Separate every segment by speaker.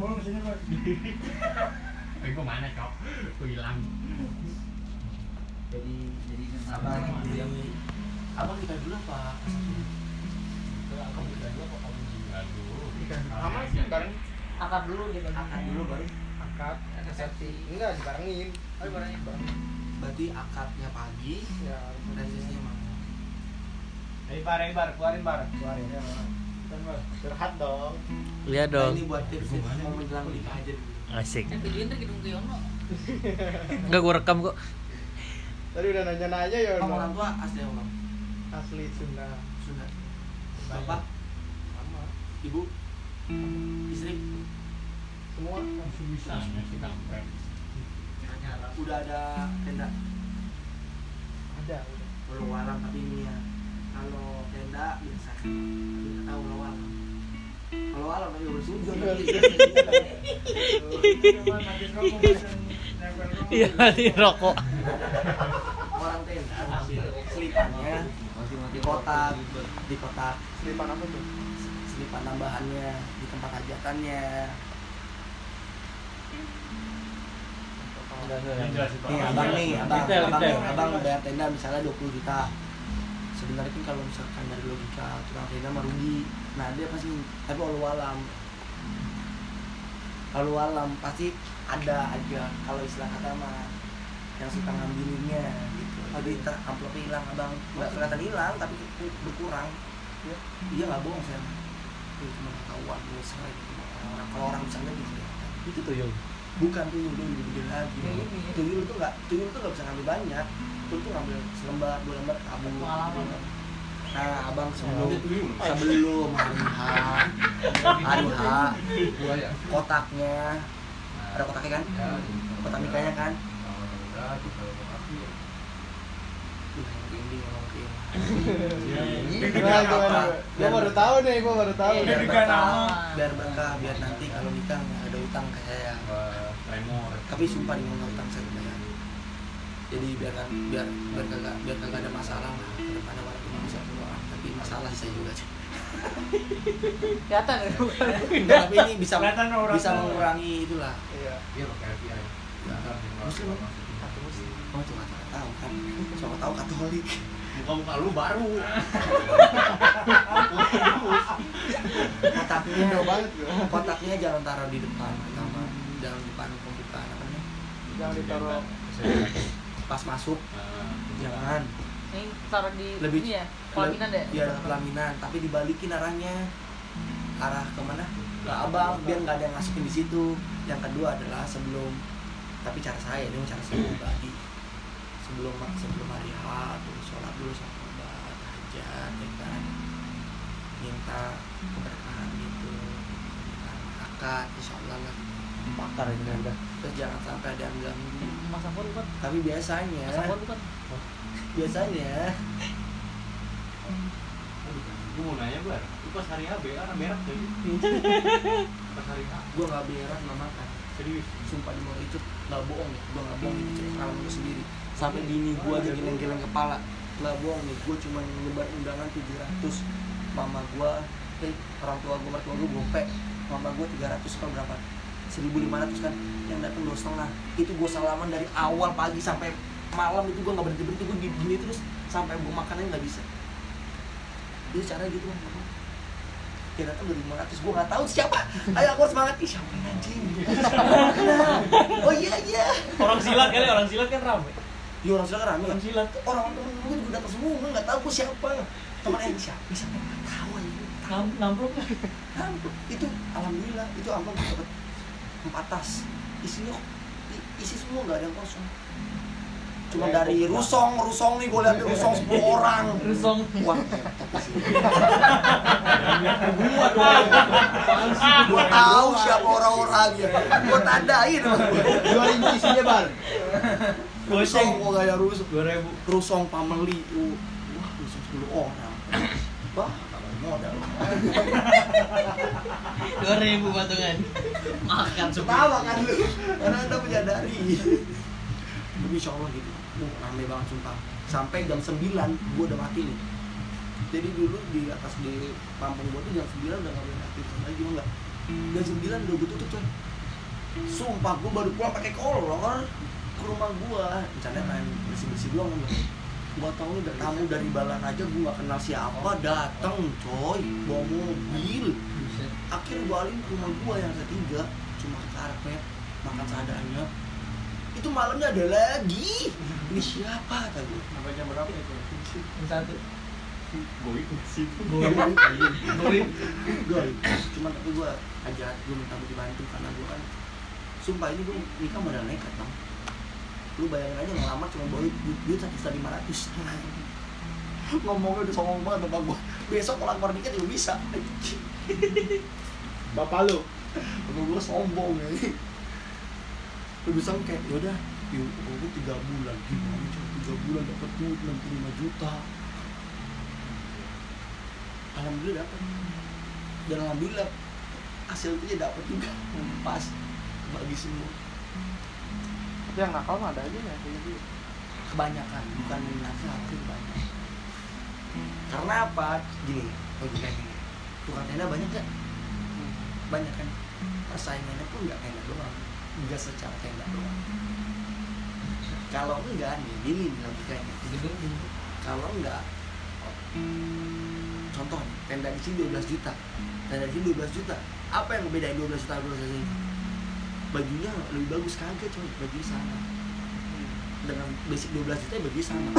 Speaker 1: bawa ke sini Pak.
Speaker 2: Eh, gua mana kok? Gua hilang.
Speaker 3: jadi jadi
Speaker 4: Abang
Speaker 3: abang
Speaker 4: yang
Speaker 3: di abang kita dulu apa
Speaker 4: Kamu kita dulu apa kamu dulu?
Speaker 2: Aduh.
Speaker 1: Sama sih bareng
Speaker 5: Akad dulu gitu.
Speaker 3: akad dulu baru
Speaker 1: akad, resepsi. Enggak dibarengin. Ayo barengin bareng.
Speaker 3: berarti akadnya pagi
Speaker 1: Ya,
Speaker 3: resepsinya malam
Speaker 1: Ayo bar, bar, keluarin bar. Keluarin ya. Curhat dong.
Speaker 6: Iya
Speaker 3: Nah,
Speaker 6: dong.
Speaker 3: ini buat tips tips mau menjelang nikah aja dulu
Speaker 6: Asik. Enggak gua rekam kok.
Speaker 1: Tadi udah nanya-nanya ya
Speaker 3: kamu orang tua asli bang
Speaker 1: Asli Sunda.
Speaker 3: Sunda bapak
Speaker 1: Sama.
Speaker 3: ibu istri
Speaker 1: Semua
Speaker 2: Masih bisa kampret.
Speaker 3: udah ada tenda
Speaker 1: ada udah.
Speaker 3: walau alam tapi ini ya kalau tenda biasa. Kita tahu alam tapi udah sujud
Speaker 6: Iya, mati rokok.
Speaker 3: orang tenda selipannya di kotak di kotak
Speaker 1: Selipan apa tuh?
Speaker 3: selipan tambahannya di tempat hajatannya nih abang nih abang. Abang,
Speaker 6: detail.
Speaker 3: abang bayar tenda misalnya 20 juta sebenarnya kan kalau misalkan dari logika tukang tenda mah rugi. Nah dia pasti tapi walau alam walau alam pasti ada aja. Kalau istilah kata mah yang suka ngambilinnya gitu. Jadi ter amplopnya hilang abang. Nggak kelihatan hilang tapi ku- berkurang. Ya. Iya nggak bohong saya itu cuma ketahuan biasa gitu orang. Kalau orang bisa lihat gitu
Speaker 6: Itu tuh yang
Speaker 3: bukan tuyul dulu dibikin lagi.
Speaker 5: Ya,
Speaker 3: tuyul tuh nggak tuyul tuh nggak bisa ngambil banyak tuyul tuh ngambil selembar dua lembar kabur.
Speaker 5: Pengalaman.
Speaker 3: nah abang sebelum sebelum hari H. Hari H. Kotaknya. Ada kotaknya kan? Kotak nikahnya kan kayak.
Speaker 1: Gimana gimana? Gua baru tahu nih, gua baru tahu.
Speaker 5: Iya,
Speaker 3: biar berkah
Speaker 5: nama.
Speaker 3: biar berkah biar nanti kalau nikah nggak ada utang ke saya
Speaker 2: Tremor.
Speaker 3: tapi sumpah nih nggak utang saya jadi biar kan biar biar kagak biar kagak ada masalah lah ke depannya walaupun bisa keluar tapi masalah sih saya juga sih.
Speaker 5: Kelihatan ya?
Speaker 3: Tapi ini bisa bisa mengurangi itulah.
Speaker 1: Iya.
Speaker 2: Iya, pakai FBI.
Speaker 3: Muslim. kamu tuh nggak tahu kan. Siapa tahu katolik.
Speaker 2: Muka-muka lu baru.
Speaker 3: kotaknya
Speaker 1: gua.
Speaker 3: kotaknya jangan taruh di depan pertama jangan depan pembukaan apa namanya?
Speaker 1: Jangan ditaruh
Speaker 3: pas masuk. Jangan
Speaker 5: Ini taruh di
Speaker 3: Lebih-
Speaker 5: ini ya. Pelaminan deh.
Speaker 3: iya dekat pelaminan. Tapi dibalikin arahnya. Arah ke mana ke abang biar nggak ada yang masukin di situ. Yang kedua adalah sebelum tapi cara saya ini cara saya pribadi. Sebelum sebelum hari H tuh sholat dulu sama obat hajat ya kan? Minta keberkahan gitu. Minta akad insya Allah lah
Speaker 6: pakar ini anda.
Speaker 3: terus jangan sampai ada yang ganggu
Speaker 5: Mas Ampur bukan?
Speaker 3: tapi biasanya
Speaker 5: Mas Ampur bukan?
Speaker 3: biasanya
Speaker 2: Gue mau nanya, Bar. Lu pas hari BA kan berak tuh. Pas hari H.
Speaker 3: gue nggak berak nggak makan
Speaker 2: Serius.
Speaker 3: sumpah di mall itu nggak bohong ya gue nggak bohong itu cerita gue sendiri sampai bini gue aja geleng-geleng kepala nggak bohong nih gue cuma nyebar undangan 700 mama gue eh orang tua gue mertua gue gope mama gue 300 kalau berapa 1500 kan yang datang dua setengah. Itu gue salaman dari awal pagi sampai malam itu gue nggak berhenti berhenti gue gini terus sampai gue makannya nggak bisa. Itu cara gitu kan dia datang 2500 gue nggak tahu siapa. Ayo aku harus semangat ih siapa anjing? Oh iya iya.
Speaker 6: Orang silat kali, orang silat kan rame.
Speaker 3: Iya orang silakan rame.
Speaker 6: Orang silat.
Speaker 3: orang temen gue juga datang semua gue nggak tahu gue siapa. Temennya ini? Siapa siapa nggak tahu aja
Speaker 6: Ngamplok.
Speaker 3: amplop itu alhamdulillah itu amplop dapat empat tas isinya isi semua nggak ada yang kosong. Cuma dari rusong rusong nih gue lihat rusong 10 orang.
Speaker 5: Rusong.
Speaker 3: wah. Gua dong gua tahu siapa orang-orangnya gua tandain.
Speaker 1: Dua ribu isinya bar.
Speaker 3: rusong gua kayak rusong.
Speaker 6: Dua ribu.
Speaker 3: rusong pameli uh, wah rusong 10 orang. Wah tambah modal
Speaker 5: Dua ribu patungan. Makan
Speaker 3: ketawa kan lu. Karena anda menyadari. Tapi insya Allah gitu. Uh, rame banget sumpah. Sampai jam 9 gua udah mati nih. Jadi dulu di atas di kampung gua tuh jam 9 udah gak boleh aktif lagi mah enggak jam 9 udah gue tutup coy sumpah gue baru pulang pakai kolor ke rumah gue rencana main bersih bersih doang kan gua tau nih ada tamu dari Balan aja gue gak kenal siapa datang coy bawa mobil akhirnya gue alih ke rumah gue yang ketiga cuma karpet makan seadanya itu malamnya ada lagi ini siapa gue
Speaker 1: Sampai jam berapa itu?
Speaker 6: Yang satu.
Speaker 2: Boy ke situ.
Speaker 6: Goib. Goib.
Speaker 3: cuman tapi gue ajak gue minta dibantu karena gue kan sumpah ini gue nikah modal nekat bang lu bayangin aja ngelamar cuma bawa duit, duit satu juta lima ratus. Ngomongnya udah songong banget bapak gue besok kalau keluar nikah juga bisa.
Speaker 1: Bapak lu.
Speaker 3: bapak gue sombong ya. Lu bisa kayak yaudah yuk gue tiga bulan gimana coba tiga bulan dapat duit enam puluh lima juta. Alhamdulillah dapat dan alhamdulillah hasilnya dapat juga. Pas bagi semua
Speaker 5: yang nakal mah ada aja ya gitu.
Speaker 3: kebanyakan bukan nakal tapi banyak karena apa? Gini oh gini tukang tenda banyak gak banyak kan? Persaingannya pun nggak tenda doang. Nggak secara tenda doang. Kalau enggak nih gini logikanya
Speaker 6: Gedung
Speaker 3: kalau enggak contoh tenda di sini 12 juta. Tenda di sini 12 juta. Apa yang ngebedain 12 juta 12 juta ini bajunya lebih bagus kagak coy baju sama. Dengan basic 12 juta ya baju sama.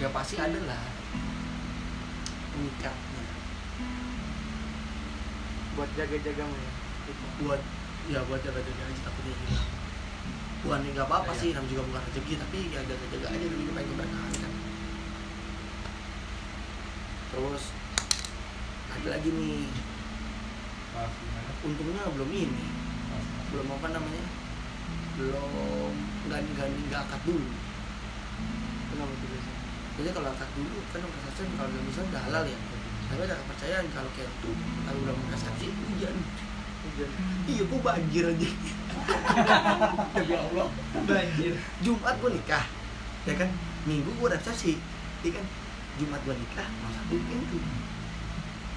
Speaker 3: Ya pasti ada lah. Pengikatnya
Speaker 5: Buat jaga-jaga mah ya. Gitu.
Speaker 3: buat ya buat jaga-jaga aja takutnya hilang bukan nggak apa-apa sih namanya juga bukan rezeki tapi ya jaga-jaga aja dulu supaya keberkahan kan terus ada lagi nih. Untungnya belum ini belum apa namanya? Belum gani-gani nggak akad dulu.
Speaker 5: Kenapa tuh biasa?
Speaker 3: jadi kalau akad dulu kan orang kesaksian kalau udah bisa udah halal ya. Tapi ada kepercayaan kalau kayak itu kalau udah mau kesaksi hujan.
Speaker 5: Hujan.
Speaker 3: iya gua banjir aja. Demi Allah.
Speaker 6: Banjir.
Speaker 3: Jumat gua nikah ya kan? Minggu gua resepsi ya kan? Jumat gua nikah masa satu pintu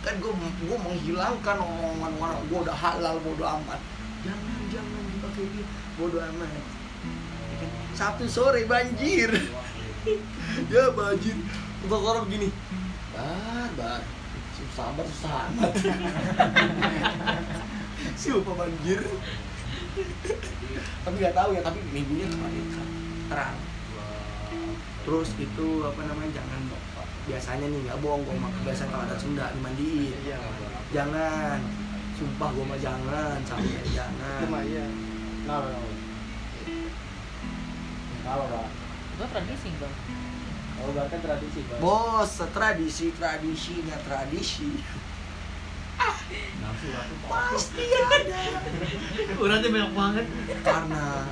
Speaker 3: kan gua gua menghilangkan omongan orang gua udah halal bodo amat. Jangan jangan dipakai ini bodo amat ya. Kan? Sabtu sore banjir. Ya banjir. Untuk orang begini bar bar. Sabar susah amat siapa banjir. Tapi nggak tahu ya tapi minggunya kemarin terang. Terus itu apa namanya jangan biasanya nih nggak bohong gue mah biasa kalau ada Sunda dimandiin.
Speaker 5: Iya.
Speaker 3: jangan. Sumpah gue mah jangan sampai jangan
Speaker 1: Kenapa kamu? Kenapa pak?
Speaker 5: Itu tradisi bang.
Speaker 1: Oh bahkan tradisi pak.
Speaker 3: bos tradisi tradisinya tradisi
Speaker 2: Nafsu aku
Speaker 3: pasti ada
Speaker 6: Uratnya banyak banget.
Speaker 3: karena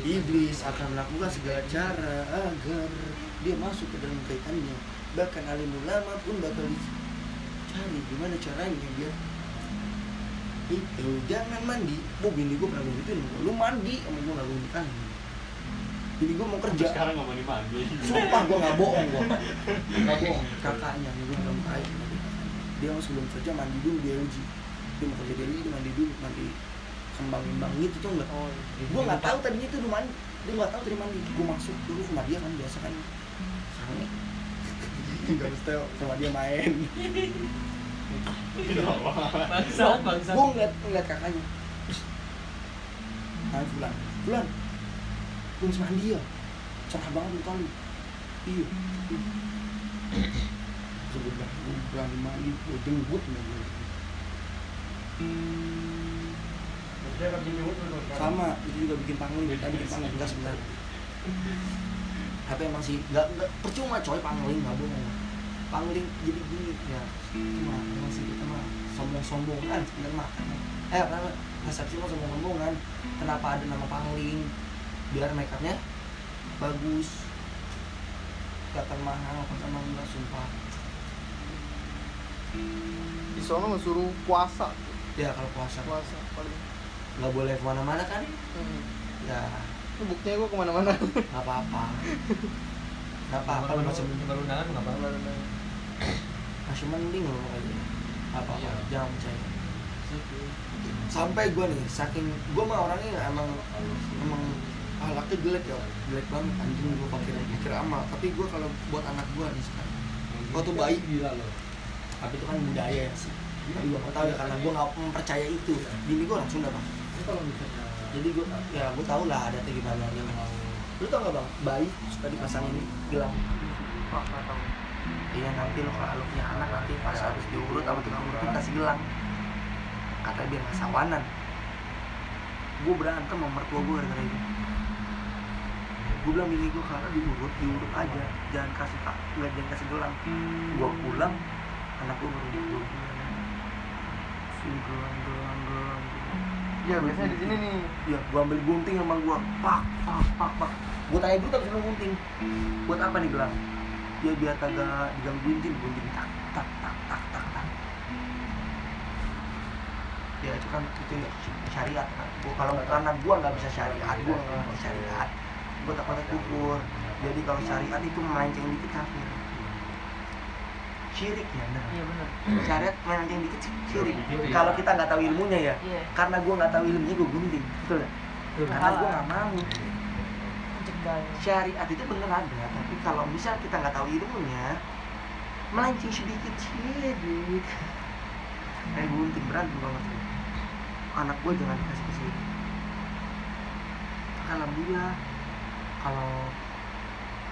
Speaker 3: iblis akan melakukan segala cara agar dia masuk ke dalam kaitannya bahkan alim ulama pun bakal dicari gimana caranya biar itu jangan mandi. Bu bini gue pernah gue gituin lu mandi sama gue gak gue nikahin bini gue mau
Speaker 2: Sampai
Speaker 3: kerja.
Speaker 2: sekarang nggak mau dimandi.
Speaker 3: sumpah gue gak bohong gue gak bohong. Kakaknya gue belum kaya dia mau sebelum kerja mandi dulu dia uji. Dia mau kerja dia mandi dulu mandi kembang kembang gitu tuh enggak
Speaker 5: Oh.
Speaker 3: gue nggak tahu tadinya itu rumah dia nggak tahu tadi mandi. Gue masuk dulu sama dia kan biasa kan. Sange nggak mesti sama dia main
Speaker 6: Bangsat, bangsat.
Speaker 3: gue ngeliat ngeliat kakaknya. Nah bulan bulan gue masih mandi ya? Cerah banget muka lu. Iya. Sebut gue berani mandi gue jenggut nih. Gue sama itu juga bikin pangling. Kita bikin pangling. enggak sebenarnya. Tapi emang sih nggak nggak percuma coy pangling nggak bohong pangling jadi gini. Ya. Cuma emang sih kita mah sombong sombongan sebenarnya mah. Eh apa persepsi mah sombong sombongan kenapa ada nama pangling? Biar makeupnya bagus. Kelihatan mahal kelihatan mahal enggak sumpah.
Speaker 5: Di sono nggak suruh puasa.
Speaker 3: ya kalau puasa.
Speaker 5: Puasa paling.
Speaker 3: nggak boleh ke mana-mana kan?
Speaker 5: Hmm.
Speaker 3: ya.
Speaker 5: Itu buktinya gue ke mana-mana.
Speaker 3: nggak apa-apa. Nggak apa-apa lu masih
Speaker 6: Baru undangan nggak apa-apa.
Speaker 3: Masih mending loh aja apa apa
Speaker 6: Iya.
Speaker 3: jangan percaya. Sampai gue nih saking gue mah orangnya emang emang ahlaknya jelek ya. Jelek banget anjing gue pakai pikir amal. Tapi gue kalau buat anak gue nih sekarang waktu bayi
Speaker 2: gila loh
Speaker 3: tapi itu kan budaya ya sih. Tapi gue tahu ya karena gue nggak mempercaya itu. Bini gue orang Sunda bang. Jadi gue ya gue tau lah ada gimana dia.
Speaker 2: Mau
Speaker 3: lu tau gak bang? Bayi suka dipasang ini gelang. Iya nanti lo kalau lu punya anak nanti pas habis diurut sama tukang urut kasih gelang. Katanya biar nggak sawanan. Gue berantem sama mertua gue gara-gara itu gue bilang bini gue kalau diurut diurut aja. Jangan kasih tak nggak jangan kasih gelang. Gue pulang anak gue baru si gelang gelang gelang
Speaker 5: Iya, biasanya di sini nih.
Speaker 3: ya gua ambil gunting sama gua. Pak pak pak pak. Gua tanya dulu tapi sama gunting. Buat apa nih gelang ya biar kagak digangguin jin. Gunting tak tak tak tak tak tak. Ya itu kan itu ya syariat. Kan gua kalau karena gua nggak bisa syariat. Gua nggak bisa syariat. Gua takutnya kufur. Jadi kalau syariat itu melenceng dikit kafir. Syirik ya benar.
Speaker 5: Iya benar.
Speaker 3: syariat melenceng dikit syirik.
Speaker 2: Gitu ya.
Speaker 3: kalau kita nggak tahu ilmunya ya
Speaker 5: Iya.
Speaker 3: karena gue nggak tahu ilmunya gue gunting. Betul nggak? karena gue nggak mau
Speaker 5: Cegah.
Speaker 3: syariat itu bener ada tapi kalau misal kita nggak tahu ilmunya melenceng sedikit syirik kayak gunting berantem banget anak gue jangan dikasih ke sini. Alhamdulillah kalau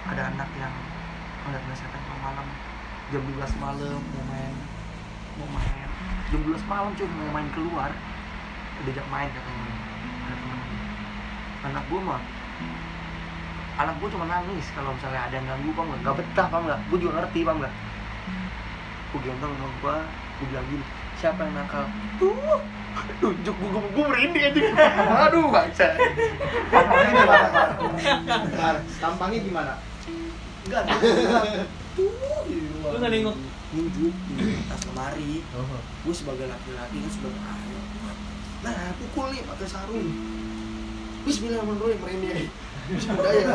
Speaker 3: ada anak yang ngeliat misalkan kalau malam jam 12 malam mau main mau main. Jam 12 malam cuy mau main keluar diajak main katanya. Ada anak gue mah anak gue cuma nangis kalau misalnya ada yang ganggu paham nggak nggak betah paham nggak. Gue juga ngerti paham nggak. Gue gendong sama gue gue bilang gini siapa yang nakal? Tuh tunjuk gue gue, gue merinding aja. Aduh baca
Speaker 1: Tampangnya gimana, tampangnya gimana?
Speaker 3: enggak enggak tuh
Speaker 6: Lu nggak nengok?
Speaker 3: nunjuk di atas lemari. Gue sebagai laki-laki kan sebagai ayo nah pukul nih pakai sarung Bismillahirrahmanirrahim merinding udah ya?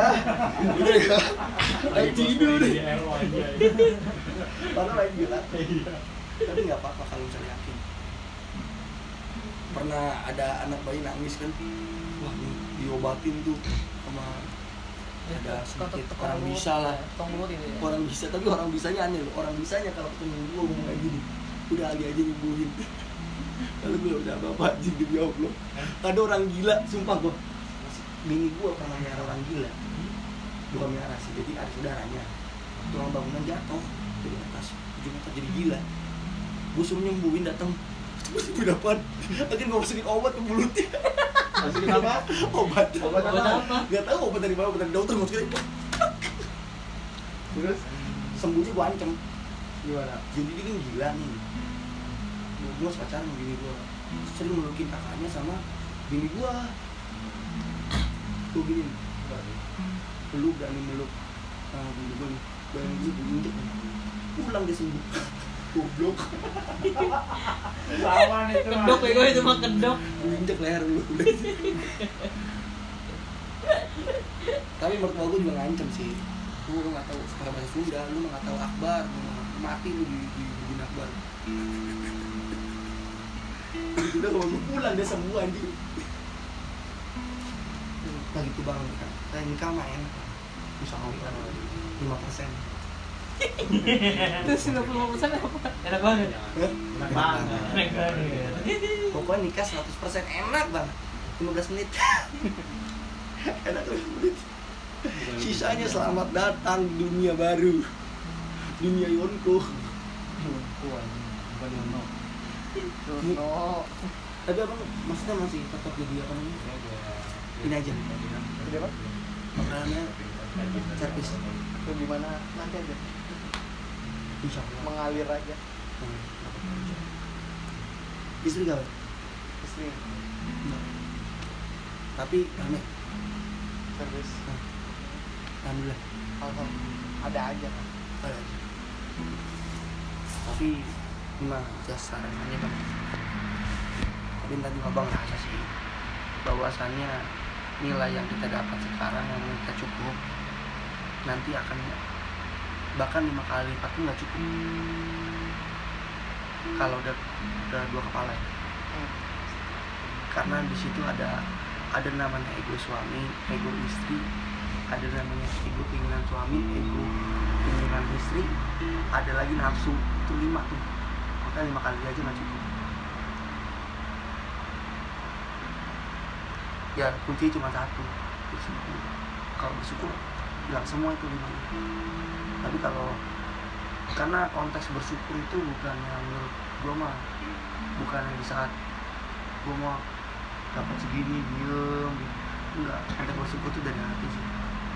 Speaker 3: Udah ya? Lagi tidur.
Speaker 2: Di RO aja
Speaker 3: padahal lagi gila tapi nggak apa-apa kalau misalnya yakin. Pernah ada anak bayi nangis kan? Wah di, diobatin tuh sama ada sedikit orang bisa lah.
Speaker 5: Ya.
Speaker 3: orang bisa tapi orang bisanya aneh loh. Orang bisanya kalau ketemu gue ngomong kayak gini. Udah Ali aja nyembuhin. Kalau gue udah apa apa aja demi Allah. Ada orang gila sumpah gue bini gue pernah miara orang gila. Bukan miara sih jadi ada saudaranya. Tulang bangunan jatuh dari atas ujung atas jadi gila. Gue suruh nyembuhin datang gue dapat. Akhirnya gue masukin obat ke mulutnya
Speaker 1: Masukin apa?
Speaker 3: obat.
Speaker 1: Obat apa?
Speaker 3: Gak tahu obat dari mana obat dari dokter masukin
Speaker 1: Terus?
Speaker 3: Sembuhnya gue ancam.
Speaker 1: Gimana?
Speaker 3: jadi dia kan gila nih. Gue pacaran bini gue sering melukin kakaknya sama bini gue gue gini. Lu berani meluk sama bini gue nih bayangin gue gue injek nih pulang dia sembuh goblok.
Speaker 1: Sama nih itu.
Speaker 6: Kedok ya gue itu mah kedok.
Speaker 3: injek leher lu. Tapi mertua gue juga ngancem sih. Gue nggak tahu pakai bahasa Sunda lu nggak tahu akbar lu mati lu di di di akbar. Udah kalau gue pulang dia sembuh anjing nah gitu bang nikah kayak nikah mah enak bisa ngomong lima persen.
Speaker 5: Terus 95 persen apa?
Speaker 6: Enak banget.
Speaker 1: Enak banget.
Speaker 6: Enak banget.
Speaker 3: pokoknya nikah 100% enak banget 15 menit. Enak 15 menit. Sisanya selamat datang di dunia baru. Dunia Yonko.
Speaker 2: Bukan Yono
Speaker 5: Terus no.
Speaker 3: tapi abang maksudnya masih tetap jadi apa namanya ini aja
Speaker 5: Jadi apa?
Speaker 3: makanannya servis
Speaker 5: Itu gimana? Nanti aja.
Speaker 3: insya Allah
Speaker 5: Mengalir aja.
Speaker 3: Hmm. istri gawe
Speaker 5: Istri.
Speaker 3: tapi rame
Speaker 5: Servis.
Speaker 3: alhamdulillah
Speaker 5: Alhamdulillah. Ada aja kan.
Speaker 3: ada aja. tapi gimana jasa sarannya bang tadi tadi abang nanya sih bahwasannya nilai yang kita dapat sekarang yang kita cukup nanti akan bahkan lima kali lipat pun nggak cukup. Kalau udah udah dua kepala ya. karena di situ ada ada namanya ego suami ego istri ada namanya ego keinginan suami ego keinginan istri ada lagi nafsu itu lima tuh. Maka lima kali aja nggak cukup ya kunci cuma satu bersyukur. Kalau bersyukur bilang semua itu lima. Tapi kalau karena konteks bersyukur itu bukan yang menurut gue mah bukan yang di saat gue mau dapat segini diem enggak. Konteks bersyukur itu dari hati sih.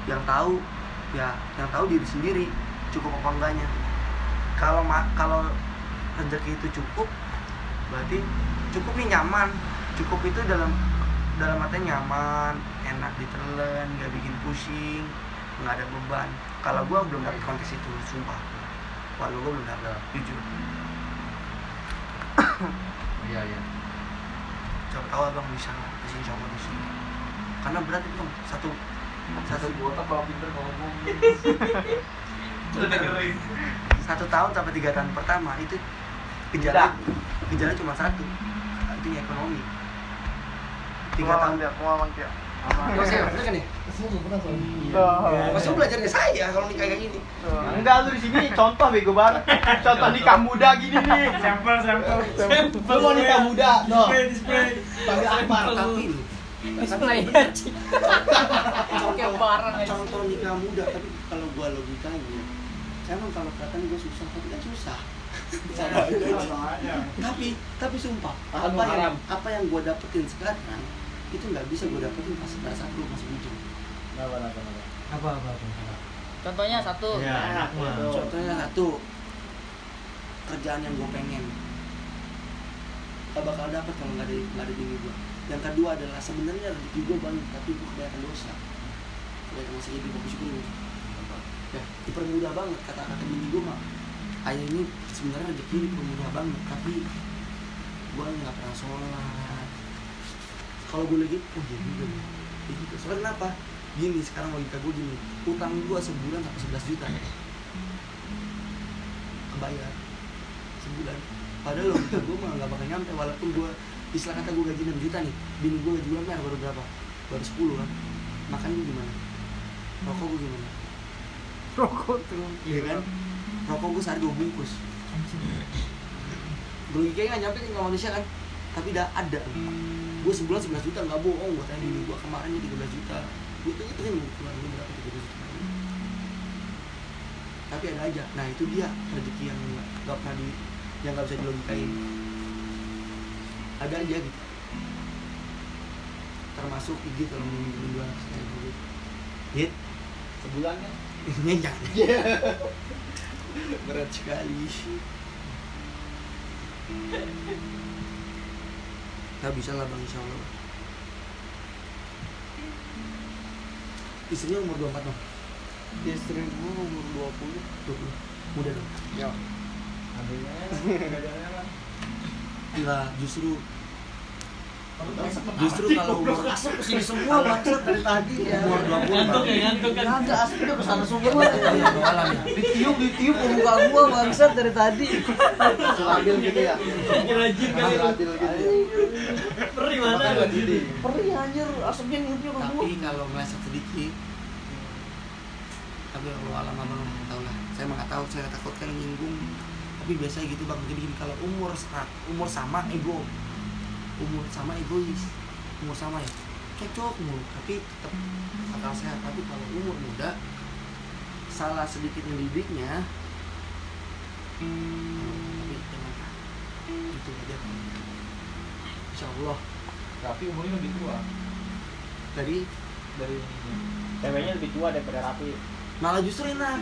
Speaker 3: Yang tahu ya yang tahu diri sendiri cukup apa enggaknya. Kalau kalau rezeki itu cukup berarti cukup nih nyaman. Cukup itu dalam dalam artinya nyaman enak ditelan nggak bikin pusing nggak ada beban. Kalau gue belum dapet konteks itu sumpah. Walau gue belum dapet jujur.
Speaker 2: Iya iya.
Speaker 3: Coba tahu abang bisa kasih coba di sini. Karena berat itu bang. Satu satu
Speaker 2: otak kalau pinter kalau ngomong
Speaker 3: satu tahun sampai tiga tahun pertama itu gejala gejala cuma satu itu ekonomi tiga tahun
Speaker 5: dia pengalaman dia
Speaker 3: Mas ya, bener kan ya?
Speaker 4: Belum pernah soalnya.
Speaker 5: Tuh.
Speaker 3: Mas belajar ke saya kalau nikah kayak gini.
Speaker 5: Tuh.
Speaker 1: Enggak lu di sini contoh bego banget. Contoh nikah muda gini nih.
Speaker 6: Sampel sampel.
Speaker 1: Lu mau nikah muda, no.
Speaker 6: Display display.
Speaker 1: Akbar.
Speaker 3: Tapi
Speaker 6: Display bareng aja.
Speaker 3: contoh nikah muda, tapi kalau gua logikanya, emang kalau kelihatan gua susah, tapi kan susah. tapi tapi sumpah apa yang apa yang gua dapetin sekarang itu nggak bisa gua dapetin pas pada saat gua masih bujang
Speaker 2: apa apa apa
Speaker 6: Contohnya satu.
Speaker 2: ya
Speaker 3: contohnya satu. Kerjaan yang gua pengen. Gak bakal dapet kalau nggak ada nggak ada gua. Yang kedua adalah sebenarnya rezeki gua banyak tapi gua kebanyakan dosa. Kebanyakan masih jadi fokus dulu ya dipermudah banget kata kata bini gua mah. Ayah ini sebenarnya rezeki dipermudah banget tapi gua nggak pernah sholat kalau gue lagi oh iya juga Iya juga. soalnya kenapa? Gini sekarang logika gue gini. Utang gua sebulan sampai 11 juta. Kebayar. Sebulan. Padahal logika gue mah nggak bakal nyampe walaupun gue istilah kata gue gaji 6 juta nih. Bini gue gaji UMR baru berapa? Baru 10 kan makan gue gimana? Rokok gue gimana?
Speaker 5: Rokok tuh.
Speaker 3: iya kan? Rokok gue sehari dua bungkus logikanya nggak nyampe ke manusia kan? Tapi dah ada gue sebulan 11 juta nggak bohong gue tanya bini gue kemarin dia 13 juta. Gue tuh itu kan keluar gue berapa 13 juta tapi ada aja. Nah itu dia rezeki yang nggak pernah di yang nggak bisa dilogikain. Ada aja gitu. Termasuk gigi kalau mau dua kayak gitu hit?
Speaker 1: Sebulan kan?
Speaker 3: nyenyak berat sekali nggak bisa lah bang insya Allah. Istrinya umur 24 dong
Speaker 5: Istri gua umur 20.
Speaker 3: 20 muda dong
Speaker 5: Ya.
Speaker 3: enggak justru justru kalau umur
Speaker 6: Asap ke sini semua bangsat dari tadi ya.
Speaker 3: umur 20
Speaker 6: Ngantuk ya ngantuk kan.
Speaker 4: Ada asapnya ke sana
Speaker 3: semua.
Speaker 4: Ditiup ditiup ke muka gua bangsat dari tadi.
Speaker 5: Labil gitu ya.
Speaker 6: Rajin kali.
Speaker 5: Labil gitu.
Speaker 6: Perih mana.
Speaker 4: Perih anjir asapnya niupnya ke gua.
Speaker 3: tapi kalau meleset sedikit tapi kalau alam abang nggak tahu lah saya mah nggak tahu saya takutkan nyinggung tapi biasanya gitu bang jadi gini kalau umur umur sama ego umur sama egois umur sama ya cocok mulu tapi tetap akal sehat. Tapi kalau umur muda salah sedikit mendidiknya tapi jangan gitu aja. Insya Allah
Speaker 1: Tapi umurnya lebih tua.
Speaker 3: Dari?
Speaker 1: Dari ceweknya lebih tua daripada Rapi.
Speaker 3: malah justru enak.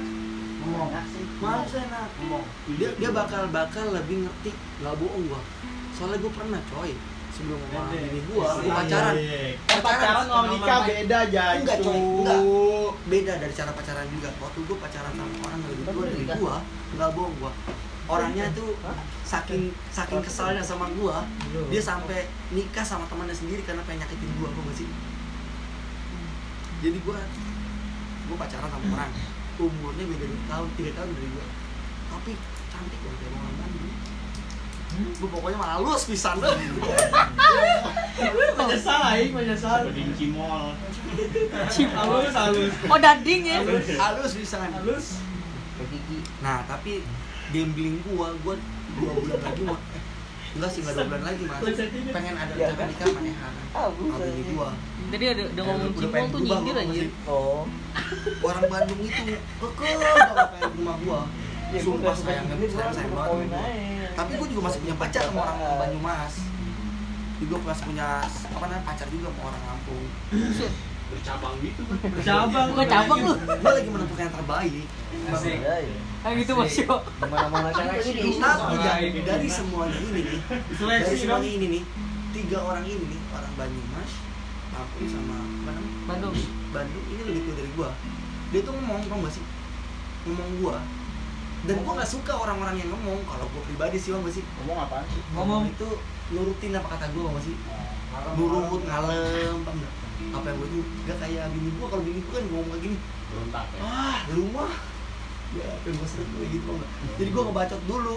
Speaker 1: Ngomong.
Speaker 3: Malah justru enak.
Speaker 1: Ngomong.
Speaker 3: dia dia bakal bakal lebih ngerti. Nggak bohong gua. Soalnya gua pernah coy sebelum sama bini gua. gua pacaran.
Speaker 1: Eh, pacaran sama nikah beda aja.
Speaker 3: Enggak, coy, enggak. beda dari cara pacaran juga. Waktu gua pacaran sama orang yang lebih tua dari gua nggak bohong gua. Orangnya tuh saking saking kesalnya sama gua dia sampai nikah sama temannya sendiri karena pengen nyakitin gua gua sih? Jadi gua gua pacaran sama orang. Umurnya beda dua tahun tiga tahun dari gua. Tapi cantik banget ya orang Bandung gue pokoknya mah halus pisan. Deh
Speaker 6: Menyesal aing, menyesal.
Speaker 2: Seperti cimol.
Speaker 6: Halus, halus.
Speaker 4: Oh dading ya.
Speaker 3: halus. Pisan.
Speaker 6: Halus.
Speaker 3: nah tapi gambling gua gua dua bulan lagi mau enggak sih enggak dua bulan lagi mas. Pengen ada rencana nikah manehan
Speaker 4: Ah,
Speaker 3: sama bini gua.
Speaker 4: Tadi ada udah ngomong
Speaker 3: pengen
Speaker 4: tuh nyindir
Speaker 3: sih.
Speaker 4: Oh.
Speaker 3: orang Bandung itu kekeh banget pengen rumah gua.
Speaker 4: Ya,
Speaker 3: sumpah sayang sayang sayang banget tapi gua juga masih punya pacar sama orang Banyumas juga masih punya apa namanya pacar juga sama orang Lampung
Speaker 2: Bercabang gitu kan.
Speaker 6: Bercabang.
Speaker 4: Bukan cabang lu.
Speaker 3: gua lagi menentukan yang terbaik
Speaker 6: Asik.
Speaker 4: Kan gitu Mas Yo.
Speaker 5: Mana-mana seleksi.
Speaker 3: tapi dari,
Speaker 6: ini.
Speaker 3: dari semuanya ini nih dari
Speaker 6: Seleksi dong.
Speaker 3: semuanya ini nih tiga orang ini nih orang Banyumas Lampung sama apa namanya
Speaker 4: Bandung.
Speaker 3: Bandung ini lebih tua dari gua dia tuh ngomong tau gak sih ngomong gua dan gua nggak suka orang-orang yang ngomong kalau gua pribadi sih bang sih.
Speaker 5: Ngomong apaan sih?
Speaker 3: ngomong itu nurutin apa kata gua bang sih. Nurut ngalem apa yang gua itu gak kayak bini gua kalau bini gua kan ngomong kayak gini.
Speaker 2: Berontak ya.
Speaker 3: ah lu mah. Ya apa yang gua sering kayak gitu bang jadi gua ngebacot dulu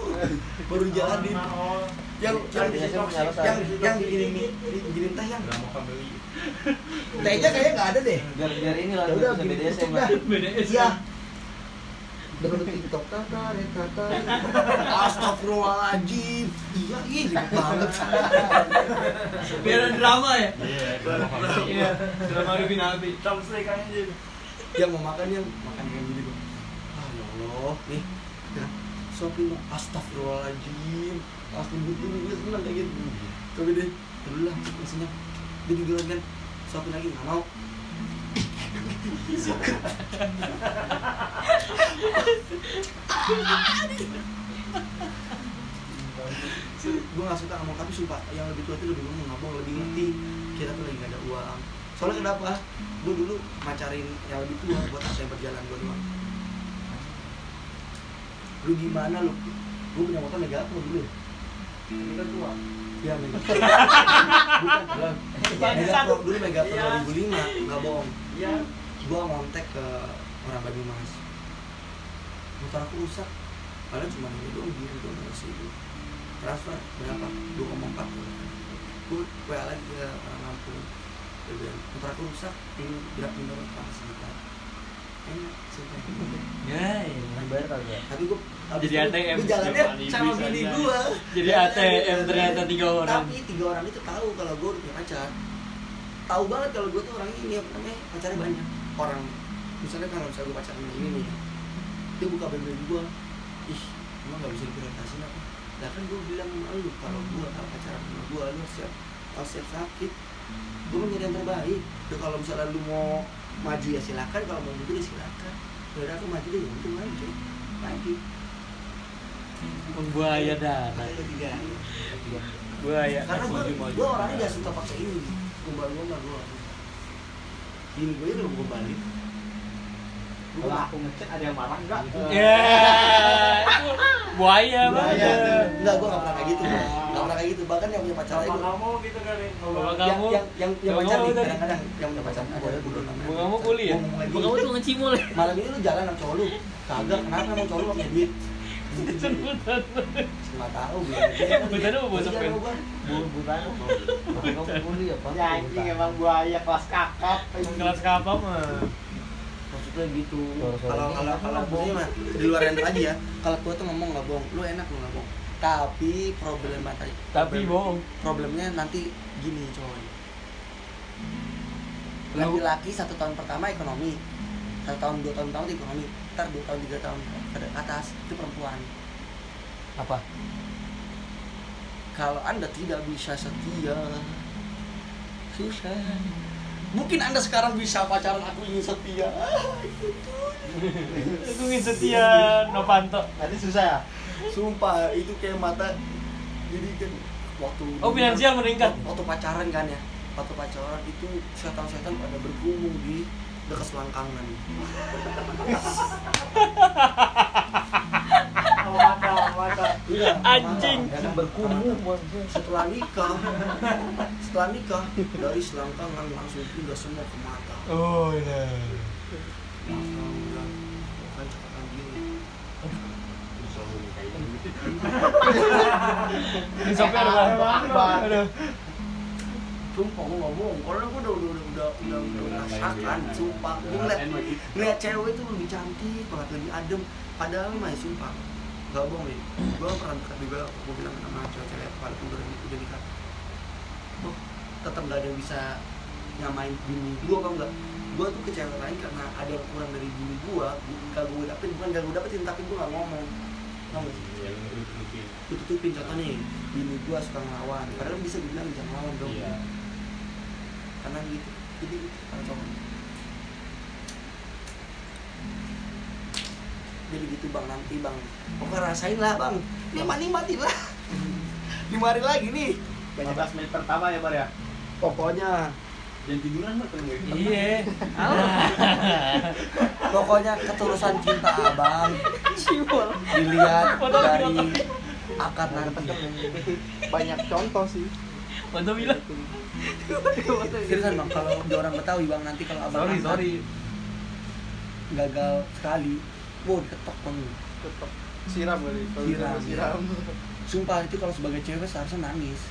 Speaker 3: baru dijalanin yang yang yang yang yang begini nih begini teh yang
Speaker 2: Udah mau kembali.
Speaker 3: tehnya kayaknya nggak ada deh.
Speaker 5: Biar biar ini lah
Speaker 3: ya udah gini
Speaker 5: BDSM
Speaker 3: tutup Iya. Dengan TikTok tata. Astagfirullahaladzim. Iya, iya ribet banget.
Speaker 6: Biar ada drama ya.
Speaker 2: Iya,
Speaker 6: drama lebih nabi.
Speaker 3: Yang mau makan yang makan kayak gini bang. Ah ya Allah, nih. Sopi mau astagfirullahaladzim. Astagfirullahaladzim, dia senang kayak gitu. Tapi deh, dulu lah, maksudnya. Dia juga kan, Sopi lagi nggak mau. Gue gak suka ngomong tapi sumpah yang lebih tua itu lebih ngomong ngomong lebih ngerti. Kita tuh lagi gak ada uang. Soalnya kenapa? Gue dulu macarin yang lebih tua buat apa yang berjalan gue doang. Lu gimana lu? Gue punya motor apa dulu
Speaker 5: Ini kan tua.
Speaker 3: ya mega bukan mega Pro dulu mega Pro 2005 nggak bohong.
Speaker 6: Iya.
Speaker 3: gue ngontek ke orang Banyumas. Motor aku rusak. Padahal cuma ini doang biru doang harus itu transfer berapa? 2,4 gue WA lagi ke orang Lampung. Motor aku rusak ini doang sama sejuta enak sumpah
Speaker 6: Ya, iya.
Speaker 5: Bayar kagak?
Speaker 3: tapi gue
Speaker 6: Jadi ATM
Speaker 3: gue jalannya sama bini gue
Speaker 6: Jadi ATM ternyata tiga orang.
Speaker 3: tapi tiga orang itu tahu kalau gue punya pacar tahu banget kalau gue tuh orangnya ini apa namanya pacarnya banyak orang misalnya kalau misalnya gue pacaran sama ini nih dia buka band gue ih emang nggak bisa diprioritasin apa lah kan gue bilang sama lu kalau gue kalau pacaran sama gue lu siap harus siap sakit gue mau nyari yang terbaik ya kalau misalnya lu mau maju ya silakan kalau mau mundur ya silakan. Udah aku maju deh ya untung aja. Lagi
Speaker 6: Buaya dana.
Speaker 3: Makanya tiga
Speaker 6: Buaya.
Speaker 3: karena gue gue orangnya gak suka pakai ini. Gombal-gombal gue ini gue balik. gue
Speaker 5: Kalau aku ngecek ada yang marah enggak?
Speaker 6: Ya, itu buaya banget.
Speaker 3: enggak gue gak pernah kayak gitu gak pernah kayak gitu bahkan yang punya pacar
Speaker 5: Sama
Speaker 3: itu
Speaker 5: kamu gitu kali.
Speaker 6: Sama
Speaker 3: yang
Speaker 6: kamu.
Speaker 3: yang yang yang
Speaker 6: Sama
Speaker 3: pacar kadang-kadang yang punya pacar ada dulu namanya
Speaker 6: Bung kamu
Speaker 3: lagi,
Speaker 4: Bang kamu tuh ngecimul ya.
Speaker 3: malam ini lu jalan sama cowok lu kagak kenapa emang cowok lu punya duit cuma tahu. Iya, sama gua.
Speaker 5: Bun bukan. Kamu kuliah apa?
Speaker 1: Ya anjing emang buaya kelas kakap.
Speaker 6: Kelas kapal mah.
Speaker 3: Maksudnya gitu. Kalau kalau kalau maksudnya mah di luar yang aja ya. Kalau tua tuh ngomong nggak bohong. Lu enak lu nggak bohong. Tapi problema tadi
Speaker 6: Tapi bohong.
Speaker 3: problemnya nanti gini coy. Laki-laki satu tahun pertama ekonomi satu tahun dua tahun itu ekonomi ntar dua tahun tiga tahun ke atas itu perempuan.
Speaker 6: Apa?
Speaker 3: kalau anda tidak bisa setia susah mungkin anda sekarang bisa pacaran aku ingin setia
Speaker 6: Itu ingin setia Novanto.
Speaker 1: Tadi susah ya?
Speaker 3: sumpah itu kayak mata jadi kan waktu
Speaker 6: Oh, finansial meningkat.
Speaker 3: waktu pacaran kan ya waktu pacaran itu setan-setan pada bergumul di dekat selangkangan. Iya,
Speaker 6: Anjing.
Speaker 5: Yang berkumur bos.
Speaker 3: setelah nikah. Setelah nikah dari selangkangan langsung pindah semua ke mata.
Speaker 6: Oh, iya.
Speaker 2: gitu
Speaker 6: Di Shopee ada.
Speaker 3: Sumpah gue nggak bohong. Karena gue udah udah udah udah udah udah merasakan sumpah. Gue ngeliat ngeliat cewek itu lebih cantik banget lebih adem. Padahal mah sumpah nggak bohong nih gue pernah dekat juga gue bilang sama cewek-cewek walaupun udah udah nikah. Tuh tetap gak ada yang bisa nyamain bini gue apa enggak gue tuh ke cewek lain karena ada yang kurang dari bini gue gak gue dapetin. Bukan gak gue dapetin tapi gue gak ngomong. Tau gak sih?
Speaker 2: Tutupin.
Speaker 3: gue tutupin contoh nih bini gue suka ngelawan. Padahal bisa dibilang jangan ngelawan dong.
Speaker 2: Iya.
Speaker 3: karena gitu. Jadi gitu kalau cowok jadi gitu bang nanti bang. Pokoknya rasain lah bang. Nikmat nikmatin lah lima hari lagi nih.
Speaker 1: 15 menit pertama ya Bar ya.
Speaker 3: pokoknya.
Speaker 2: Dan tiduran mah kan gue.
Speaker 6: Iya.
Speaker 3: pokoknya ketulusan cinta abang. Dilihat dari akar nanti
Speaker 5: banyak contoh sih.
Speaker 6: Mantap bilang.
Speaker 3: seriusan bang kalau di orang Betawi bang nanti kalau abang
Speaker 6: Sorry, sorry.
Speaker 3: gagal sekali wow diketok bang
Speaker 5: tetap siram kali kalau
Speaker 3: Siram,
Speaker 5: bisa siram.
Speaker 3: Sumpah itu kalau sebagai cewek seharusnya nangis.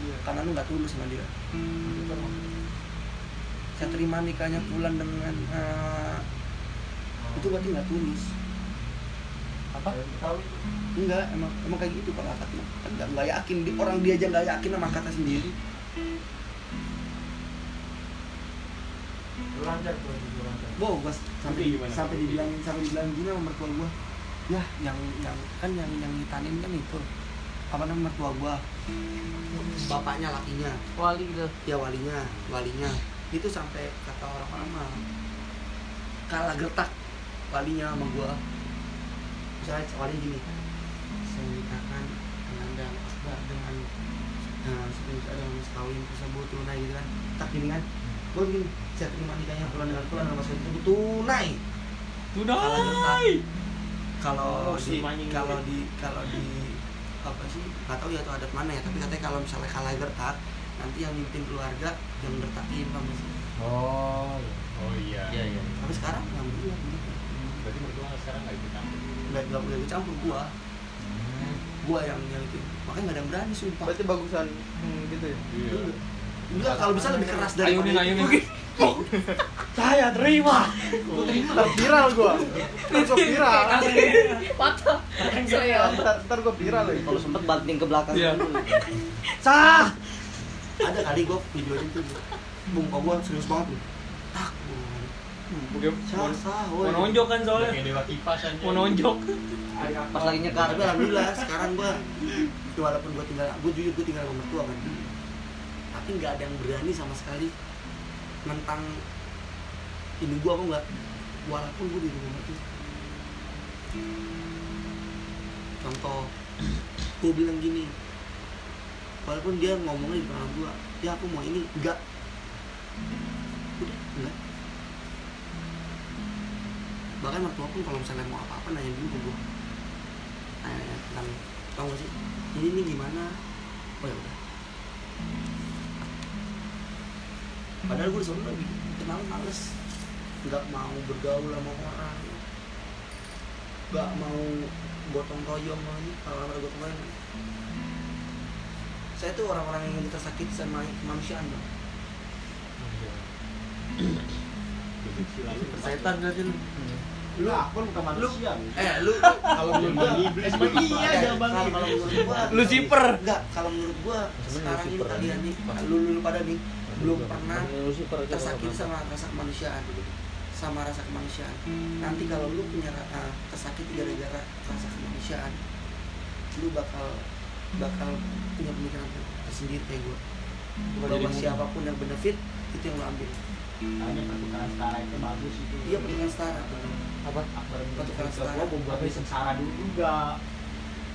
Speaker 5: Iya.
Speaker 3: Karena lu nggak tulus sama dia. Saya terima nikahnya bulan dengan eh, itu berarti nggak tulus.
Speaker 6: Apa?
Speaker 3: enggak emang emang kayak gitu kalau mah kan nggak nggak yakin Di- orang dia aja nggak yakin sama kata sendiri
Speaker 1: lancar tuh, lancar.
Speaker 3: wow gua sampai
Speaker 2: gimana
Speaker 3: sampai dibilang sampai dibilang gini sama mertua gua. Ya yang yang kan yang yang ngitanin kan itu. Apa namanya mertua gua. Bapaknya lakinya.
Speaker 4: Wali gitu.
Speaker 3: ya walinya walinya. Itu sampai kata orang-orang mah kalah gertak walinya sama gua. Misalnya wali gini saya nikahkan anda akbar dengan nah sebenarnya dengan mas kawin tersebut tunai gitu kan. Tak gini kan gua gini saya terima nikahnya bulan dengan bulan sama mas kawin tersebut tunai
Speaker 6: Tunai.
Speaker 3: kalau
Speaker 1: Oh,
Speaker 3: di kalau di kalau di apa sih nggak tahu ya atau adat mana ya tapi katanya kalau misalnya kalah gertak nanti yang mimpin keluarga yang gertakin kamu sih
Speaker 6: Oh.
Speaker 2: Oh iya.
Speaker 6: Iya, iya.
Speaker 3: tapi sekarang alhamdulillah begitu
Speaker 2: Berarti mertua sekarang nggak ikut campur.
Speaker 3: nggak nggak boleh ikut campur gua gua yang yang itu makanya nggak ada yang berani sumpah
Speaker 5: berarti bagusan hmm, gitu ya
Speaker 2: Iya.
Speaker 3: Enggak. kalau bisa lebih keras dari
Speaker 6: ayo nih. Saya terima.
Speaker 5: ntar viral gua ntar viral
Speaker 4: Patah. Saya.
Speaker 5: ntar, ntar gua viral lagi
Speaker 3: kalau sempet banting ke belakang
Speaker 6: Iya.
Speaker 3: dulu. sah ada kali gua videoin tuh bung gua serius banget loh tak
Speaker 6: Bukan
Speaker 3: sah sah
Speaker 6: mau nonjok kan soalnya. Mau nonjok.
Speaker 3: pas lagi nyekar alhamdulillah sekarang gua walaupun gua tinggal gua jujur gua tinggal sama mertua kan tapi nggak ada yang berani sama sekali tentang ini. Gua apa enggak walaupun gua di rumah mertua contoh gua bilang gini walaupun dia ngomongnya di depan gua ya aku mau ini. Enggak udah enggak bahkan mertua pun kalau misalnya mau apa-apa nanya dulu ke gua. Nanya tentang tau gak sih? Ini ini gimana? Oh ya udah padahal gue disuruh lagi kenal males nggak mau bergaul sama orang nggak mau gotong royong sama ini kalau orang gotong royong saya tuh orang-orang yang tersakiti sama kemanusiaan bang
Speaker 6: Setan berarti lu.
Speaker 1: Lu akun bukan manusia.
Speaker 3: eh lu kalau menurut gua
Speaker 2: Iblis
Speaker 1: Emang iya ada bang.
Speaker 3: kalau menurut gua
Speaker 6: Lucifer.
Speaker 3: enggak kalau menurut gua sekarang ini kalian nih lu lu pada nih belum pernah tersakiti sama rasa kemanusiaan sama rasa kemanusiaan nanti kalau lu punya uh, tersakiti gara-gara rasa kemanusiaan lu bakal bakal punya pemikiran tersendiri kayak gue bahwa siapa pun yang benefit itu yang lu ambil
Speaker 1: Hanya pertukaran setara itu bagus itu.
Speaker 3: iya pertukaran setara
Speaker 6: Apa?
Speaker 3: Pertukaran setara.
Speaker 1: Gua mau buat sengsara dulu juga.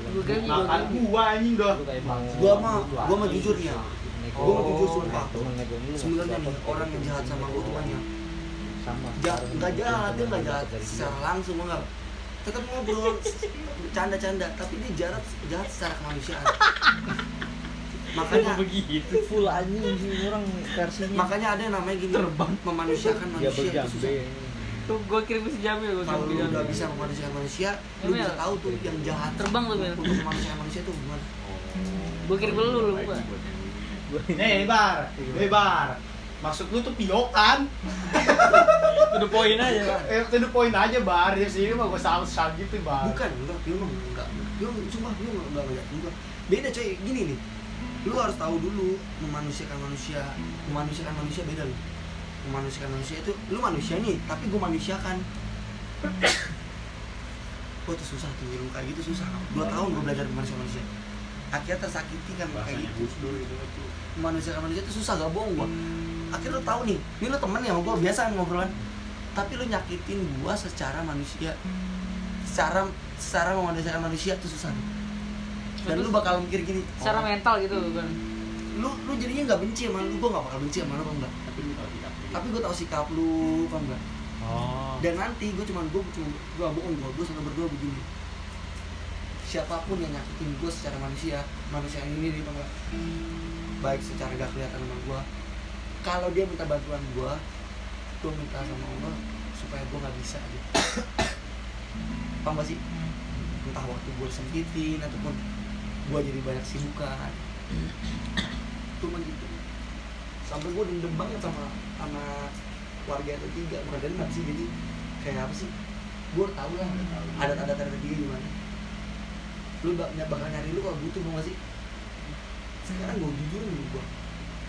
Speaker 4: Gua kan
Speaker 1: Makan gua anjing dah.
Speaker 3: gua mah gua mah jujur nih ya gua mah jujur sumpah.
Speaker 6: Oh.
Speaker 3: sebenarnya nih orang yang jahat sama gua tuh banyak. Jahat nggak jahat dia nggak jahat. Secara langsung enggak tetap ngobrol canda-canda tapi dia jahat jahat secara kemanusiaan. Makanya
Speaker 6: begitu.
Speaker 4: Full anjing orang versinya.
Speaker 3: makanya ada yang namanya gini memanusiakan
Speaker 6: Ya
Speaker 3: manusia itu susah.
Speaker 4: Tuh gue kirim si Jamil gue
Speaker 3: kalau lu udah bisa memanusiakan manusia lu bisa tahu tuh yang jahat
Speaker 4: Terbang tuh, Mil.
Speaker 3: untuk memanusiakan manusia tuh gimana.
Speaker 4: Gue kirim lu lu gua.
Speaker 1: Nih, Bar. Nih, Bar. Maksud lu tuh Pio kan?
Speaker 6: To the point aja kan.
Speaker 1: Eh, to the point aja, Bar. Di sini mah gua salah gitu, Bar.
Speaker 3: bukan enggak Pio mah enggak Pio cuma Pio enggak enggak enggak beda coy gini nih lu harus tahu dulu memanusiakan manusia memanusiakan manusia beda loh memanusiakan manusia itu lu manusia nih tapi gue manusiakan Wah itu susah tuh ilmu kayak gitu susah dua tahun gue belajar manusia manusia akhirnya tersakiti kan kayak
Speaker 2: Bahasanya
Speaker 3: gitu
Speaker 2: Itu tuh.
Speaker 3: manusia manusia itu susah gak bohong gua. Akhirnya lu tahu nih ini lu temen ya sama gua biasa ngobrolan tapi lu nyakitin gua secara manusia. Secara secara memanusiakan manusia itu susah. Dan lu bakal mikir gini
Speaker 4: Secara
Speaker 3: oh,
Speaker 4: mental gitu kan.
Speaker 3: lu lu jadinya nggak benci sama lu gua nggak bakal benci sama lu apa enggak?
Speaker 2: Tapi lu tahu tidak.
Speaker 3: tapi gua tahu sikap lu apa enggak?
Speaker 6: Oh.
Speaker 3: dan nanti gua cuma gua cuma gua bohong gua gua sama berdua begini siapa pun yang nyakitin gua secara manusia manusia yang ini nih apa enggak baik secara gak kelihatan sama gua. Kalau dia minta bantuan gua gua minta sama Allah supaya gua nggak bisa gitu. Paham gak sih? Entah waktu gua sempitin ataupun gua jadi banyak sibukan cuma gitu. Sampai gua dendam banget sama sama warga itu tiga bukan dendam sih jadi kayak apa sih? Gua tahu lah adat-adat tiga gimana lu bak bakal nyari lu kalau butuh mau gak sih? Sekarang gue jujur nih gue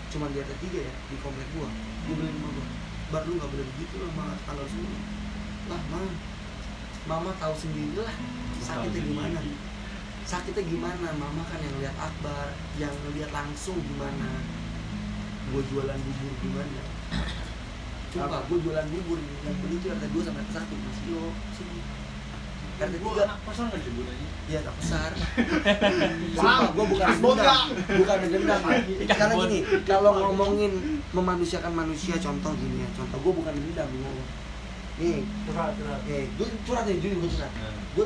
Speaker 3: cuma di RT tiga ya di komplek gue gue beli rumah gue bar lu gak boleh begitu loh sama tanggal semua lah mama mama tahu sendiri lah sakitnya gimana? Sakitnya gimana? Mama kan yang lihat akbar yang lihat langsung gimana? Gue jualan bubur gimana? Coba gue jualan bubur yang beli tuh RT 2 sampai 1 masih lo sini RT 3
Speaker 2: Pasal nggak sebutannya?
Speaker 3: Iya tak besar. Sumpah, gue bukan dendam, bukan dendam. Karena gini, kalau ngomongin memanusiakan manusia, contoh gini ya, contoh gue bukan dendam ngomong. Nih,
Speaker 6: Curhat, curhat.
Speaker 3: nih, gue curhat nih, jujur gue curhat. Gue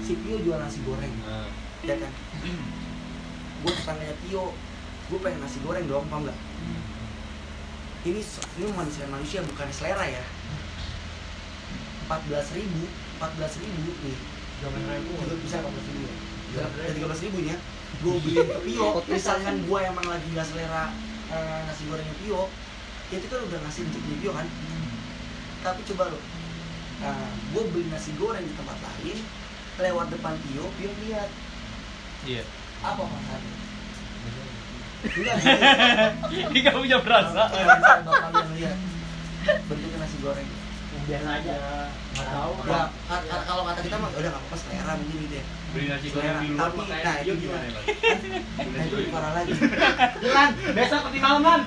Speaker 3: si Pio jual nasi goreng,
Speaker 2: Nah,
Speaker 3: ya kan? Gue tetangganya Pio, gue pengen nasi goreng dong, paham nggak? Ini ini manusia manusia bukan selera ya. Empat belas ribu, empat belas ribu nih, tiga bisa empat belas ribu ya dari tiga belas ribu ya gue beliin ke Pio misalkan gue emang lagi nggak selera eh, nasi gorengnya Pio ya itu kan udah ngasih rezeki Pio kan tapi coba lo nah, gue beli nasi goreng di tempat lain lewat depan Pio Pio lihat
Speaker 6: Iya.
Speaker 3: apa masalahnya enggak
Speaker 6: Ini gak punya
Speaker 3: bapak lihat bentuknya nasi goreng
Speaker 1: Biasa aja. Nggak tahu.
Speaker 3: ya ka- ka- kalau kata kita mah udah nggak apa-apa selera mungkin gitu ya
Speaker 2: beli nasi goreng di luar
Speaker 3: Tapi,
Speaker 2: kayak
Speaker 3: nah, itu
Speaker 2: gimana ya, Bang?
Speaker 3: nah
Speaker 2: nasi
Speaker 3: itu parah lagi
Speaker 1: Lan, besok ke Timalaman.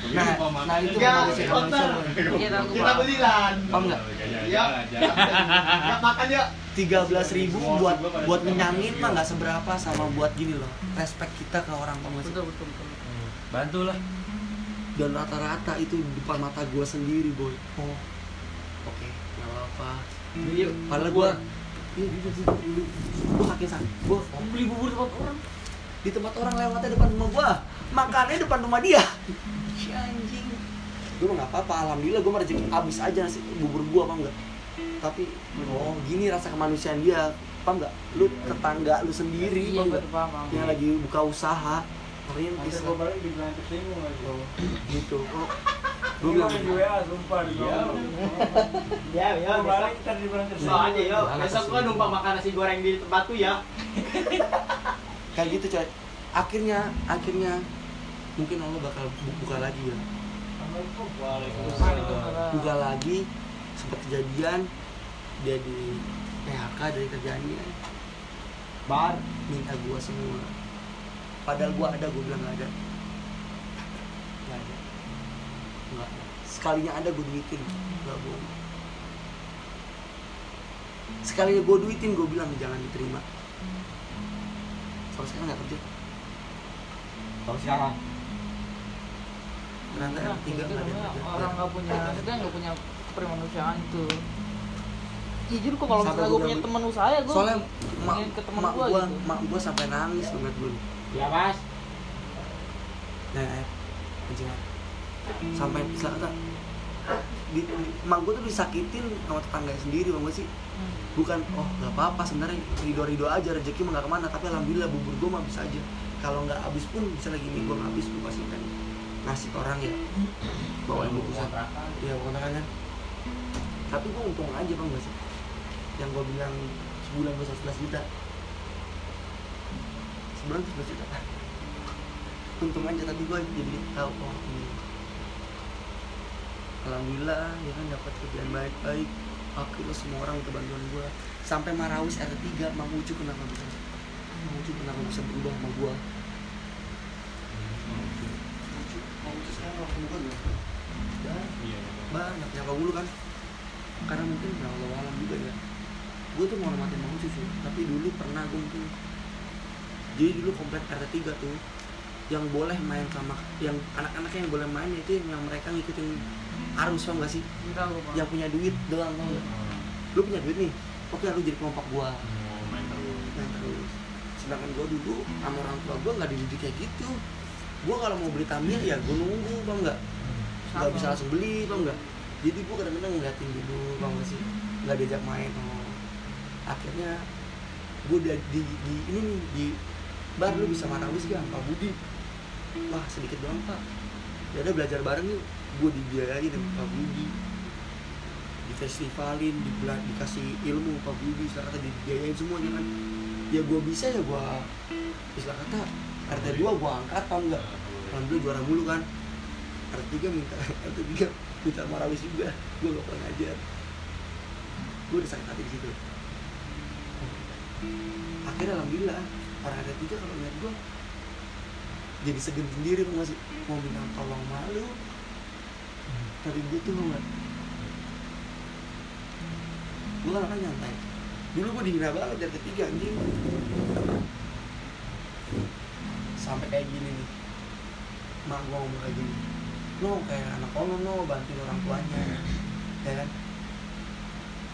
Speaker 3: Nah,
Speaker 2: Lupa makan.
Speaker 3: nah itu
Speaker 1: Ya,
Speaker 4: Iya, tahu
Speaker 1: Kita beli Lan.
Speaker 3: Paham nggak?
Speaker 1: Ya. Ya makan ya.
Speaker 3: tiga belas ribu buat buat ngenyamin mah nggak seberapa sama buat gini loh respect kita ke orang tua
Speaker 4: Betul betul betul.
Speaker 6: Bantu lah.
Speaker 3: dan rata-rata itu di depan mata gue sendiri boy oh apa-apa
Speaker 4: Iya.
Speaker 3: iya jujur dulu gue sakit sakit. Gue beli bubur di tempat orang. Di tempat orang lewatnya depan rumah gue makannya depan rumah dia. Si anjing. Gue mah nggak apa-apa alhamdulillah gue mah rezeki abis aja nasi bubur gue apa enggak? Tapi oh gini rasa kemanusiaan dia paham nggak lu tetangga lu sendiri
Speaker 4: Iya
Speaker 3: paham
Speaker 4: paham.
Speaker 3: yang lagi buka usaha.
Speaker 6: Kesinggung lagi.
Speaker 3: gitu. oh, gue
Speaker 6: Gue
Speaker 3: bilang
Speaker 6: bilang di WA, sumpah di
Speaker 2: Iya.
Speaker 1: Ya, ya.
Speaker 6: Balik ntar
Speaker 1: aja yo. Besok gua numpang makan nasi goreng di tempat tuh ya.
Speaker 3: kayak gitu coy. Akhirnya akhirnya mungkin Allah bakal bu- buka lagi ya. Buka lagi sempat kejadian dia di PHK dari kerjaannya.
Speaker 1: Bar.
Speaker 3: minta gua semua. Padahal gua ada gua bilang nggak ada nggak ada nggak sekalinya ada gua duitin. Nggak bohong sekalinya gua duitin gua bilang jangan diterima. Sampai sekarang nggak kerja.
Speaker 1: Kalau sekarang.
Speaker 3: ternyata
Speaker 4: Nah,
Speaker 3: tiga ada
Speaker 4: orang nggak punya kita nggak punya kemanusiaan itu jujur kok kalau
Speaker 3: Sampai
Speaker 4: misalnya gue
Speaker 3: gua
Speaker 4: punya teman usaha ya gue
Speaker 3: soalnya mak,
Speaker 4: ke teman
Speaker 3: mak
Speaker 4: gue
Speaker 3: gua
Speaker 4: gitu.
Speaker 3: mak gua sampai nangis ngeliat gua.
Speaker 1: Ya, Mas.
Speaker 3: nah kencing air sampai setelah kata di, di- emak gue tuh disakitin sama tetangga sendiri bang sih? Bukan oh nggak apa-apa sebenarnya rido rido aja rezeki mah nggak ke mana tapi alhamdulillah bubur gue mah bisa aja. Kalau nggak habis pun bisa lagi nih gue habis gue pasti kan ngasih ke orang ya. Bawain bungkusan
Speaker 2: kontrakan
Speaker 3: iya kontrakan kan tapi gue untung aja bang nggak sih? Yang gue bilang sebulan gue 11 juta. Sebulan 11 juta. Untung aja tapi gue jadi tahu oh ini alhamdulillah ya kan dapat kerjaan baik-baik. Akhirnya semua orang minta bantuan gue sampai Marawis RT 3 Mang Ucu kenapa bisa? Mang Ucu kenapa bisa berubah sama gue Ucu Mang Ucu sekarang orang bukan ya? Dan
Speaker 2: iya
Speaker 3: banyak nyapa dulu kan? Karena mungkin ya Allah alam juga ya. Gue tuh mau hormatin Mang Ucu sih tapi dulu pernah gue mungkin. Jadi dulu komplek RT 3 tuh yang boleh main sama yang anak-anaknya yang boleh main itu yang mereka ngikutin arus tau gak sih?
Speaker 4: Tahu, Bang.
Speaker 3: yang punya duit doang tau gak lu punya duit nih oke lu jadi kelompok gua.
Speaker 2: Mau main terus.
Speaker 3: Main terus. Sedangkan gua dulu sama orang tua gua nggak dididik kayak gitu. Gua kalau mau beli Tamiya ya gua nunggu bang nggak? Nggak bisa langsung beli bang nggak? Jadi gua kadang-kadang ngeliatin dulu bang nggak sih? Nggak diajak main oh akhirnya gua udah di, di ini nih di bar lu bisa marawis gak Pak Budi. Wah sedikit doang pak. Ya udah belajar bareng yuk gue dibiayain sama Pak Budi. Di festivalin di dikasih ilmu Pak Budi istilah kata dibiayain semuanya kan. Ya gue bisa ya gue istilah kata RT 2 gue angkat tau enggak alhamdulillah juara mulu kan. RT 3 minta RT 3 minta marawis juga. Gue gak pernah ngajar. Gue udah sakit hati di situ. Akhirnya alhamdulillah orang RT 3 kalau lihat gue jadi segen sendiri tuh masih mau minta tolong malu tapi gue tuh nggak gue kan nyantai. Dulu gue dihina banget dari ketiga anjing. Sampai kayak gini nih. Mak gue ngomong kayak gini no kayak anak ono no bantuin orang tuanya. Ya kan?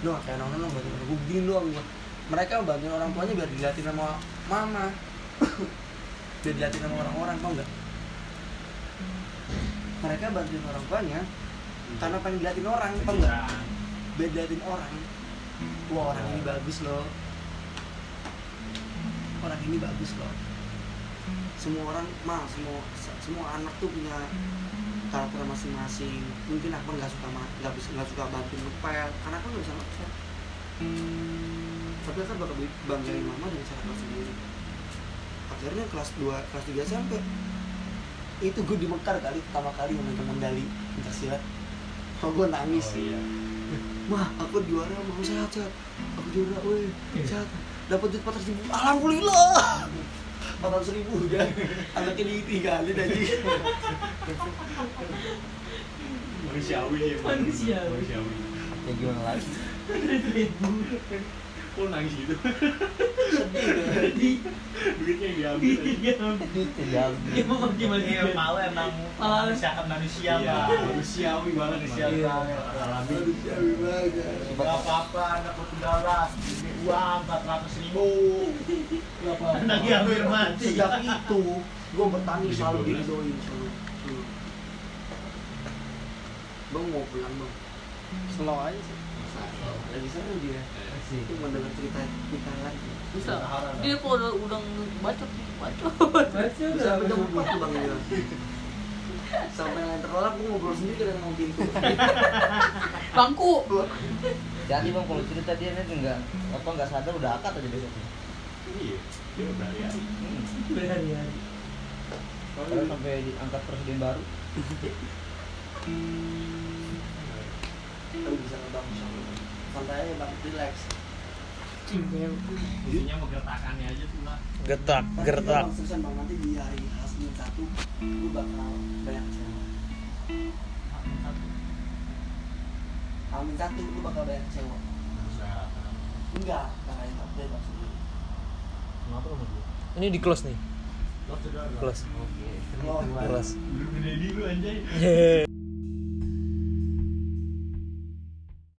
Speaker 3: No kayak anak ono no bantuin orang. Gue begini doang gue mereka bantuin orang tuanya biar diliatin sama mama. Biar diliatin sama orang-orang tau nggak? Mereka bantuin orang tuanya karena pengen diliatin orang tau nggak? Biar diliatin orang. Wah orang ini bagus loh. Orang ini bagus loh. Semua orang mah semua semua anak tuh punya karakter masing-masing. Mungkin aku nggak suka nggak bisa nggak suka bantuin ngepel karena aku nggak bisa ngepel tapi kan bakal banggain mama dengan cara kelas sendiri. Akhirnya kelas 2 kelas 3 SMP itu gue di Mekar kali pertama kali memegang medali pencak silat oh, gue nangis
Speaker 2: oh iya
Speaker 3: Mah, aku juara, mau sehat sehat. Aku juara, weh, sehat. Dapat duit 400 ribu, alhamdulillah. 400 ribu udah, anaknya ditinggalin aja.
Speaker 2: manusiawi ya Bang.
Speaker 4: Manusiawi.
Speaker 2: manusiawi
Speaker 6: ya gimana lagi
Speaker 2: kok nangis gitu
Speaker 3: Sedih
Speaker 2: duitnya yang diambil
Speaker 6: duit tinggal
Speaker 4: Emang gimana
Speaker 1: Iya, malu emang
Speaker 4: Malu.
Speaker 1: manusia manusia
Speaker 2: iya manusiawi banget
Speaker 1: Manusia
Speaker 2: Bang.
Speaker 1: banget.
Speaker 2: alami
Speaker 3: Manusiawi banget.
Speaker 1: Gak apa-apa, anak ketinggalan Ini uang 400 ribu
Speaker 3: Gak apa-apa.
Speaker 1: Anak yang mati
Speaker 3: Sejak itu, gue bertani selalu. Hmm. Bang mau pulang bang.
Speaker 5: slow aja sih
Speaker 3: Lagi seru dia. Itu mendengar cerita kita lagi.
Speaker 4: bisa. Dia kok udah udah bacot nih bacot
Speaker 3: Bisa 4 tuh bang dia. Sampai yang terlelap gue ngobrol sendiri dengan ngomong pintu.
Speaker 4: bangku.
Speaker 6: Jadi bang kalau cerita dia nih nggak apa nggak sadar udah akad aja besoknya
Speaker 2: iya dia berhari-hari.
Speaker 6: Hmm.
Speaker 4: berhari-hari.
Speaker 6: Kalau sampai diangkat presiden baru.
Speaker 3: Tapi bisa ngebang santai aja bang, relax.
Speaker 2: intinya menggertakannya aja tuh lah
Speaker 6: getak
Speaker 3: bang, seriusan bang nanti di hari Hasmin satu, gue bakal banyak kecewa. Amin satu, gue bakal banyak kecewa. Enggak, karena itu bebas sendiri.
Speaker 2: kenapa lu mau
Speaker 6: ini di close nih. Close close.
Speaker 2: Di lu anjay.
Speaker 6: Yeay.